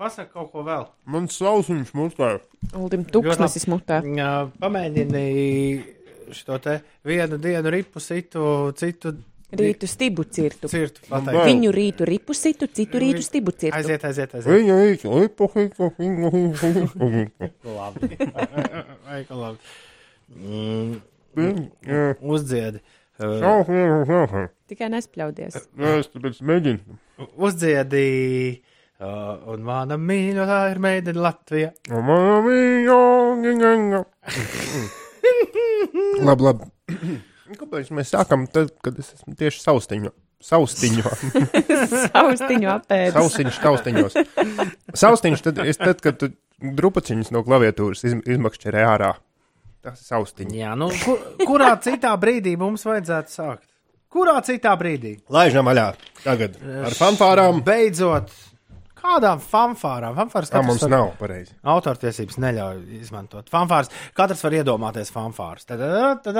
pasaka kaut ko vēl. Man sausiņš mutē. Uldim tūkstnesis mutē. Pamēģini šo te vienu dienu ripu citu, citu Rītu stibu cirtu. cirtu. Viņu rītu ripu situ, citu rītu stibu cirtu. Aiziet, aiziet, aiziet. Īsti lipo, hipo, hipo, hipo, hipo. Labi. Vai, ka labi. Mm, Jā, uzdziedi. Tikai nespļaudies. Es tāpēc mēģinu. uzdziedi. Uh, un mana mīļotā ir meitene Latvija. Mamma mia, ginga. Labi, labi. Kāpēc mēs sākam tad, kad es esmu tieši saustiņu? Saustiņu. Saustiņu apēdis. Saustiņš taustiņos. Saustiņš tad, es tad kad tu drupaciņus no klaviatūras iz, izmakšķerē ārā. Tas ir saustiņš. Jā, nu, kur, kurā citā brīdī mums vajadzētu sākt? Kurā citā brīdī? Laižam vaļā. Tagad ar fanfārām. Beidzot, kādām fanfārām? Fanfāras Tā mums var- nav pareizi. Autortiesības neļauj izmantot. Fanfārs, katrs var iedomāties fanfārs. Tad, tad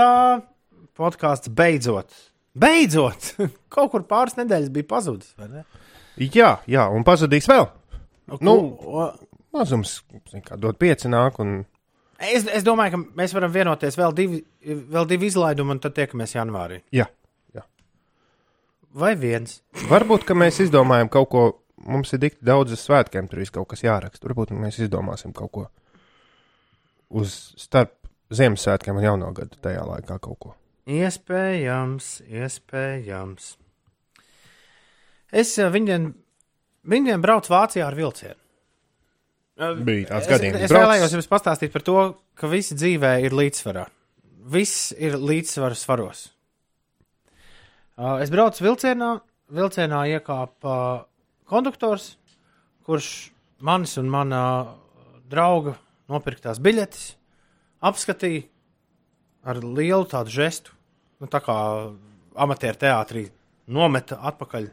podkāsts beidzot. Beidzot! Kaut kur pāris nedēļas bija pazudis. vai ne? Jā, jā, un pazudīs vēl. Nu, Ko- Mazums, zin kā dod pieci nāk un Es, es domāju, ka mēs varam vienoties vēl divi, vēl divi izlaidumi, un tad tiekamies janvārī. jā. Vai viens? Varbūt, ka mēs izdomājam kaut ko. Mums ir tik daudz uz svētkiem, tur viss kaut kas jāraksta. Varbūt mēs izdomāsim kaut ko uz starp Ziemassvētkiem un Jauno gadu tajā laikā kaut ko. Iespējams, iespējams. Es eh, viņiem, viņiem braucu Vācijā ar vilcienu. Bija tāds Es, gadījums. es vēlējos jums pastāstīt par to, ka visi dzīvē ir līdzsvarā. Viss ir līdzsvara svaros. Es braucu vilcienā, vilcienā iekāpa konduktors, kurš manis un mana drauga nopirktās biļetes apskatīja ar lielu tādu žestu, nu, tā kā amatieru teātrī nometa atpakaļ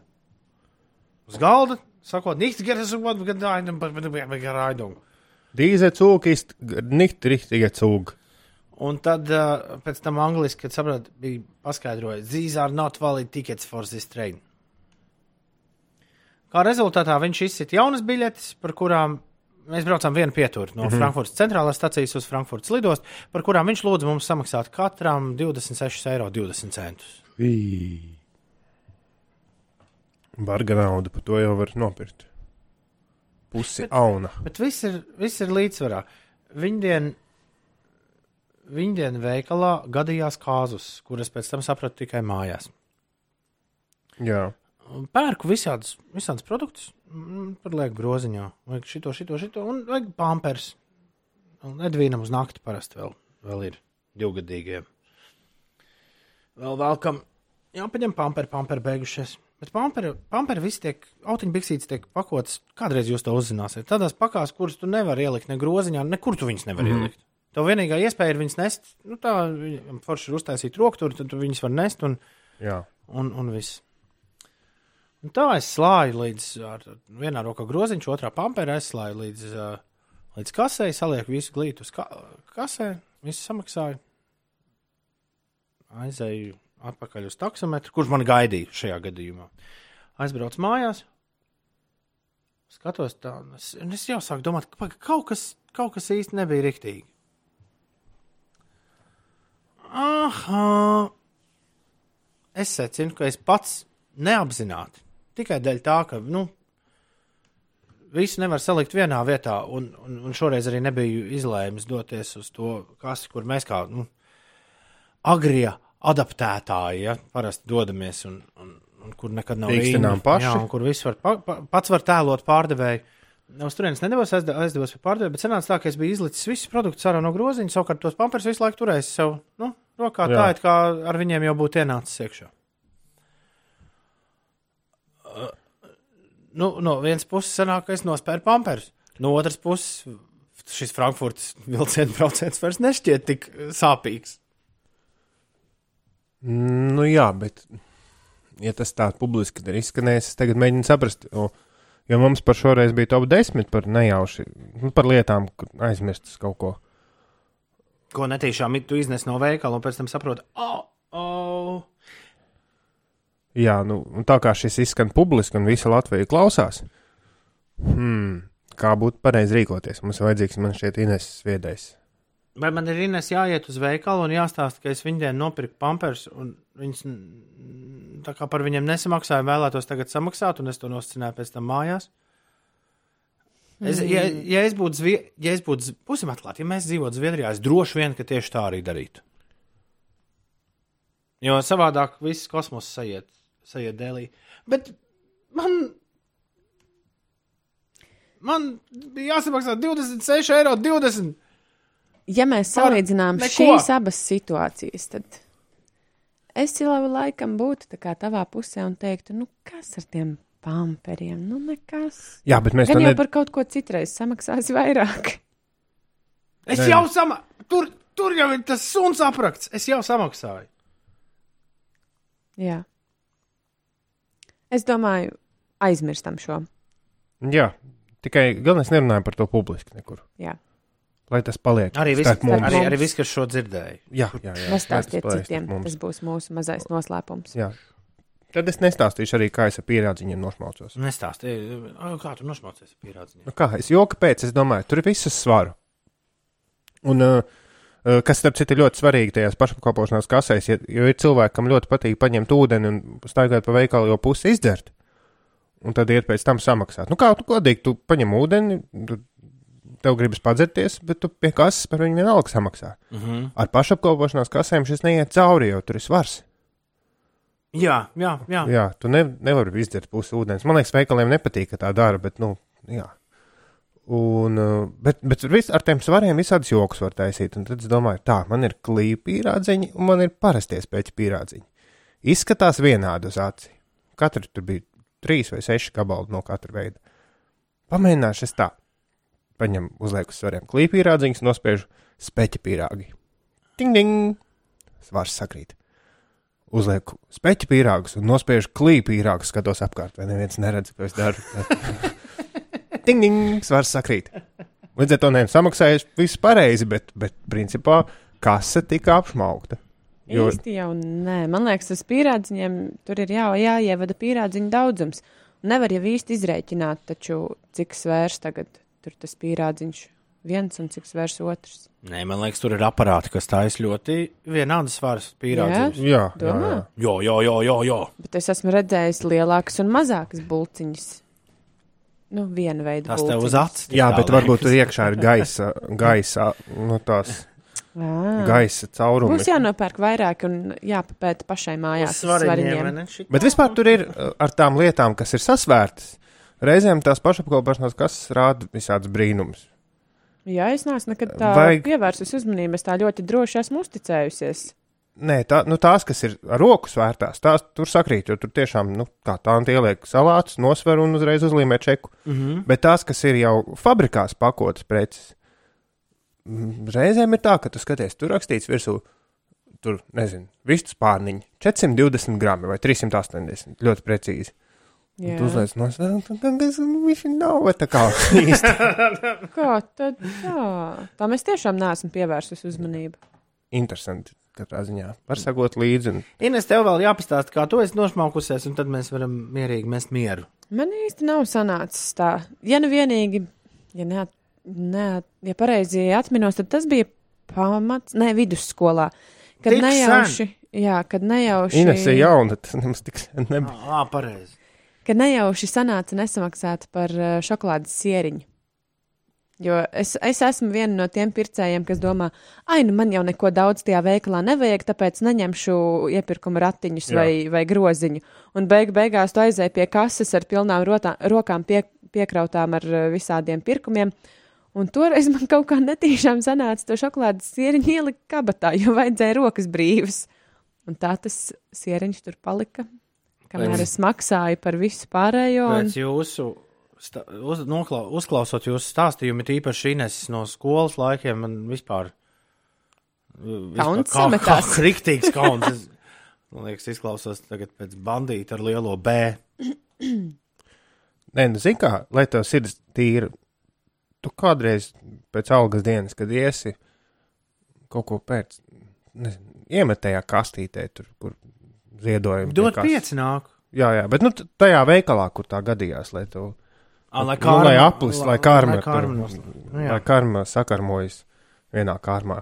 uz galda, sakot, nichts un vad gadājumam, bet garaidum. Dīze cūka ist nicht richtige cūga. Un tad uh, pēc tam angliski, kad sapratu, bija paskaidrojis, these are not valid tickets for this train. Kā rezultātā viņš izsita jaunas biļetes, par kurām mēs braucām vienu pieturu no mm -hmm. Frankfurtas centrālās stacijas uz Frankfurtas lidostu, par kurām viņš lūdza mums samaksāt katram 26,20 eiro. Barga nauda, par to jau var nopirkt. Pusi auna. Bet viss ir, viss ir līdzsvarā. Viņdien, viņdien veikalā gadījās kāzus, kuras pēc tam sapratu tikai mājās. Jā. Pērku visādus, visādus produktus, mm, par lieku groziņā. Vajag šito, šito, šito, un vajag pampers. Un Edvīnam uz nakti parasti vēl, vēl ir divgadīgiem. Vēl vēlkam, jāpaņem pamperi, pamperi beigušies. Bet pamperi, pamperi visi tiek, autiņbiksītes tiek pakotas. Kādreiz jūs to uzzināsiet? Tādās pakās, kuras tu nevari ielikt ne groziņā, nekur tu viņus nevari mm ielikt. Tev vienīgā iespēja ir viņas nest. Nu, tā forši ir uztaisīt rokturu, tad tu viņas var nest un, Jā. un, un viss. Un tā es slāju līdz vienā rokā groziņš, otrā pamperā es slāju līdz, līdz kasē, salieku visu glītu uz ka kasē, visu samaksāju. Aizēju atpakaļ uz taksometru, kurš man gaidīja šajā gadījumā. Aizbraucu mājās, skatos tā, un es, un es jau sāku domāt, ka kaut kas, kaut kas īsti nebija riktīgi. Aha! Es secinu, ka es pats neapzināti, tikai dēļ tā, ka, nu, visu nevar salikt vienā vietā, un, un, un šoreiz arī nebiju izlēmis doties uz to kasi, kur mēs kā, nu, agrie adaptētāji, ja, parasti dodamies, un, un, un kur nekad nav rinda. paši. Jā, un kur viss var, pa, pa, pats var tēlot pārdevēju. Uz turienes nedavos, aizde- aizdevos pie pārdevēja, bet sanāca tā, ka es biju izlicis visus produktus ārā no groziņa, savukārt tos pampers visu laiku turējis sev, nu, rokā Jā. tā, it kā ar viņiem jau būtu ienācis iekšā. Nu, no vienas puses, sanāk, ka es nospēru pamperus. No otras puses, šis Frankfurtas vilciena brauciens vairs nešķiet tik uh, sāpīgs. Nu jā, bet ja tas tā publiski ir izskanējis, es tagad mēģinu saprast. Jo, jo mums par šoreiz bija top 10 par nejauši, nu, par lietām, kur aizmirstas kaut ko. Ko netīšām tu iznes no veikala, un pēc tam saproti, oh, oh. Jā, nu, un tā kā šis izskan publiski un visa Latvija klausās, hmm, kā būtu pareizi rīkoties. Mums ir vajadzīgs, man šķiet, Ines Sviedējs. Vai man ir Ines jāiet uz veikalu un jāstāsta, ka es viņiem nopirku pampers, un viņas tā kā par viņiem nesamaksāju, vēlētos tagad samaksāt, un es to nosacināju pēc tam mājās? Es, ja, ja es būtu, Zvi- ja es būtu, būsim atklāti, ja mēs dzīvotu Zviedrijā, es droši vien, ka tieši tā arī darītu. Jo savādāk viss kosmos sajiet, sajiet dēlī. Bet man, man bija jāsamaksā 26 eiro 20. Ja mēs salīdzinām neko. šīs abas situācijas, tad es jau laikam būtu tavā pusē un teiktu, nu kas ar tiem pamperiem? Nu nekas. Jā, bet mēs Gan to jau par kaut ko citreiz samaksās vairāk. Es Nē. jau samaksāju, tur, tur jau ir tas suns aprakts. Es jau samaksāju. Jā. Es domāju, aizmirstam šo. Jā, tikai galvenais nerunājam par to publiski nekur. Jā. Lai tas paliek. Arī viss, arī, arī viss kas šo dzirdēja. Jā, jā, jā. Nestāstiet citiem, tas būs mūsu mazais noslēpums. Jā. Tad es nestāstīšu arī, kā es ar pierādziņiem nošmaucos. Nestāstīju, kā tu nošmaucies pierādzi. Nu kā, es joku pēc, es domāju, tur ir viss uz svaru. Un, uh, kas, starp citu, ir ļoti svarīgi tajās pašapkalpošanās kasēs, ja, jo ir cilvēki, kam ļoti patīk paņemt ūdeni un staigāt pa veikalu, jau pusi izdzert. Un tad iet pēc tam samaksāt. Nu kā, tu godīgi, tu paņem ūdeni, tu, tev gribas padzerties, bet tu pie kases par viņu vienalga samaksā. Mm -hmm. Ar pašapkalpošanās kasēm šis neiet cauri, jo tur ir svars. Jā, jā, jā. Jā, tu ne, nevari izdzert pusi ūdens. Man liekas, veikaliem nepatīk, ka tā dara, bet, nu, jā. Un, uh, bet, bet vis, ar tiem svariem visādus joks var taisīt. Un tad es domāju, tā, man ir klīpa pīrādziņi un man ir parastie spēļu pīrādziņi. Izskatās vienādi uz aci. Katra tur bija trīs vai seši gabali no katra veida. Pamēģināšu es tā. Paņem uzlieku uz svariem klīpa pīrādziņus, nospiežu speķa pīrāgi. Ding, ding! Svars sakrīt uzlieku speķu pīrāgus un nospiežu klīpu pīrāgus, skatos apkārt, vai neviens neredz, ko es daru. Ding, ding, svars sakrīt. Līdz ar to neviens samaksājis viss pareizi, bet, bet principā kase tika apšmaukta. Jo. Īsti jau nē, man liekas, tas pierādziņiem tur ir jā, jāievada pierādziņu daudzums. Nevar jau īsti izrēķināt, taču cik svērs tagad tur tas pierādziņš viens un cik svērs otrs. Nē, man liekas, tur ir aparāti, kas taisa ļoti vienādas svaras pierādījumus. jā, jā, jā. Jo, jo, jo, jo, jo. Bet es esmu redzējis lielākas un mazākas bulciņas. Nu, viena veida. Tas tev uz acis. jā bet varbūt tur iekšā ir gaisa, gaisa, nu tās Ā. gaisa caurumi. Būs jānopērk vairāk un jāpapēta pašai mājās. Svariņiem. Bet vispār tur ir ar tām lietām, kas ir sasvērtas. Reizēm tās pašapkalpošanās kases rāda visādas brīnumus. Jā, es neesmu nekad tā Vajag- Vajag... pievērsus uzmanību. Es tā ļoti droši esmu uzticējusies. Nē, tā, nu, tās, kas ir ar roku svērtās, tās tur sakrīt, jo tur tiešām, nu, kā tā ieliek salātus, nosver un uzreiz uzlīmē čeku. Mm -hmm. Bet tās, kas ir jau fabrikās pakotas preces, reizēm ir tā, ka tu skaties, tur rakstīts virsū, tur, nezinu, vistu spārniņi 420 gramu vai 380, ļoti precīzi. Jā. Tu uzliec no savas, viņš nav, tā kā īsti. Kā tad tā? Tā mēs tiešām neesam pievērsus uzmanību. Interesanti, katrā ziņā. Var sakot līdzi. Un, Ines, tev vēl jāpastāsta, kā tu esi nošmaukusies, un tad mēs varam mierīgi mest mieru. Man īsti nav sanācis tā. Ja nu vienīgi, ja, neat, neat, ja pareizi atminos, tad tas bija pamats, ne vidusskolā. Kad Tik nejauši, jā, kad nejauši, Ines ir jauna, tas nemaz tik sen nebija. Ā, pareizi. kad nejauši sanāca nesamaksāt par šokolādes sieriņu. Jo es, es esmu viena no tiem pircējiem, kas domā, ah, nu man jau neko daudz tajā veikalā nevajag, tāpēc neņemšu iepirkuma ratiņus Jā. vai, vai groziņu. Un beig, beigās tu aizēji pie kases ar pilnām rotā, rokām pie, piekrautām ar eh, visādiem pirkumiem. Un toreiz man kaut kā netīšām sanāca to šokolādes sieriņu ielikt kabatā, jo vajadzēja rokas brīvas. Un tā tas sieriņš tur palika, kamēr Pēc- es maksāju par visu pārējo. Un... Pēc jūsu, uz, nokla, uzklausot jūsu stāstījumu, tīpaši Ines no skolas laikiem, man vispār. Kauns kā, kā sametās. riktīgs kauns. Es, man liekas, izklausos tagad pēc bandīta ar lielo B. Nē, nu, zini, kā, lai tev sirds tīra, tu kādreiz pēc algas dienas, kad iesi kaut ko pēc, nezinu, iemet tajā kastītē, tur, kur ziedojumi. Dod pieci nāk. Jā, jā, bet nu, tajā veikalā, kur tā gadījās, lai tu Ā, lai Nu, lai aplis, lai karma, Lai karma tur- Nu, lai karma sakarmojas vienā kārmā.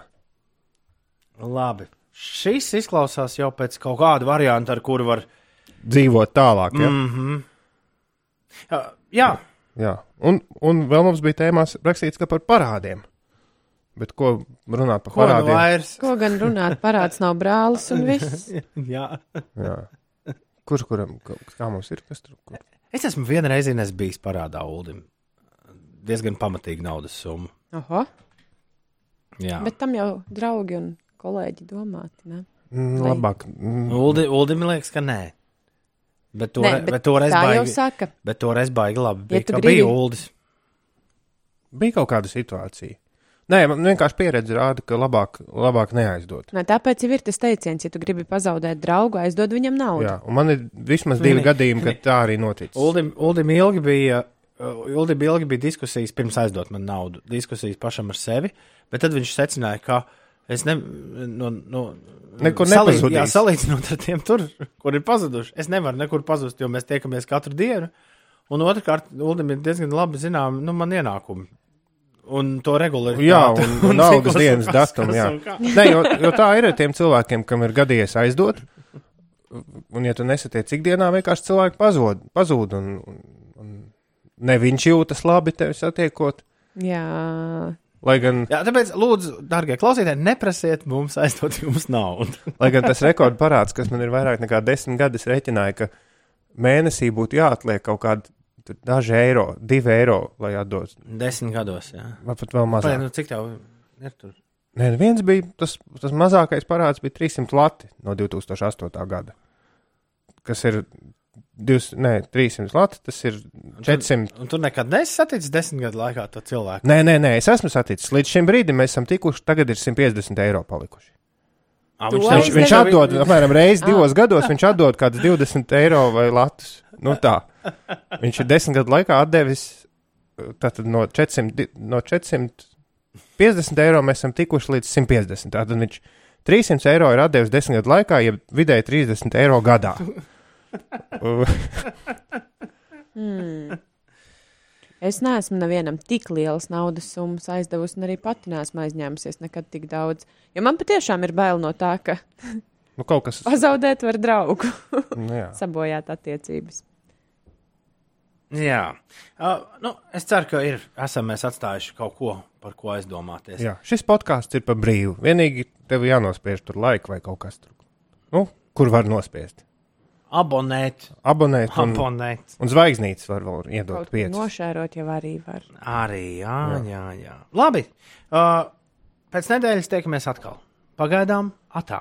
Labi. Šis izklausās jau pēc kaut kāda varianta, ar kuru var. Dzīvot tālāk, ja? Mm -hmm. jā, jā, Jā. Un, un vēl mums bija tēmās rakstīts, ka par parādiem. Bet ko runāt par ko nu parādiem? vairs? Ko gan runāt, parāds nav brālis un viss. jā. Jā. Kurš kuram, kā mums ir, kas tur? Kur? Es esmu vienreiz nes bijis parādā Uldim. Diezgan pamatīgi naudas summa. Oho, Jā, bet tam jau draugi un kolēģi domāti, ne? Mm, Vai- labāk. Mm, Uldi, Uldim liekas, ka nē. Bet, to, Nē, bet bet toreiz Tā jau baigi, saka. bet toreiz baigi labi. Ja Bija, ja bija Uldis. bija kaut kāda situācija. Nē, man vienkārši pieredze rāda, ka labāk, labāk neaizdot. Nē, tāpēc jau ir tas teiciens, ja tu gribi pazaudēt draugu, aizdod viņam naudu. Jā, un man ir vismaz divi Nē, gadījumi, kad tā arī noticis. Uldim, Uldim ilgi bija. uh, Uldim ilgi bija diskusijas, pirms aizdot man naudu, diskusijas pašam ar sevi, bet tad viņš secināja, ka es ne, no, no, Nekur salī- nepazudīs. Jā, salīdzinot ar tiem tur, kur ir pazuduši. Es nevaru nekur pazust, jo mēs tiekamies katru dienu. Un otrkārt, Uldim ir diezgan labi zinām, nu, man ienākumi. Un to regulāri. Jā, un, un naudas dienas datumu. Jā. Nē, jo, jo tā ir ar tiem cilvēkiem, kam ir gadījies aizdot. Un, ja tu nesatiec ikdienā, vienkārši cilvēki pazūd. pazūd un, un, un ne viņš jūtas labi tevi satiekot. Jā. Lai gan, Jā, tāpēc, lūdzu, darbie klausītāji, neprasiet mums aizdot jums naudu. lai gan tas rekords parāds, kas man ir vairāk nekā desmit gadi, es rēķināju, ka mēnesī būtu jāatliek kaut kādi tur daži eiro, divi eiro, lai atdotu. Desmit gados, jā. Vai pat vēl mazāk. nu, cik tev ir tur? Nē, viens bija tas, tas mazākais parāds, bija 300 lati no 2008. gada. Kas ir 200, nē, 300 lati, tas ir 400. Un tu nekad neesi saticis desmit gadu laikā to cilvēku. Nē, nē, nē, es esmu saticis. Līdz šim brīdim mēs esam tikuši, tagad ir 150 eiro palikuši. To viņš Viņš, viņš atdod, apmēram, reizi Ah. divos gados, viņš atdod kaut kādus 20 eiro vai latus. Nu tā. Viņš ir desmit gadu laikā atdevis tātad no 400, di- no 450 eiro mēs esam tikuši līdz 150. Tātad viņš 300 eiro ir atdevis desmit gadu laikā, ja vidēji 30 eiro gadā. Hmm. Es neesmu nevienam tik lielas naudas summas aizdevusi, un arī pati neesmu aizņēmusies nekad tik daudz. Jo man patiešām ir bail no tā, ka nu, kaut kas. pazaudēt var draugu, Nu, jā. sabojāt attiecības. Jā, uh, nu, es ceru, ka ir, esam mēs atstājuši kaut ko, par ko aizdomāties. jā, šis podkāsts ir par brīvu. Vienīgi tev jānospiež tur laika vai kaut kas tur. Nu, kur var nospiest? Abonēt, Abonēt un, abonēt. un zvaigznītes var vēl iedot piecas. nošērot jau arī var. Arī, jā, jā, jā. jā. Labi, uh, pēc nedēļas tiekamies atkal. Pagaidām, atā.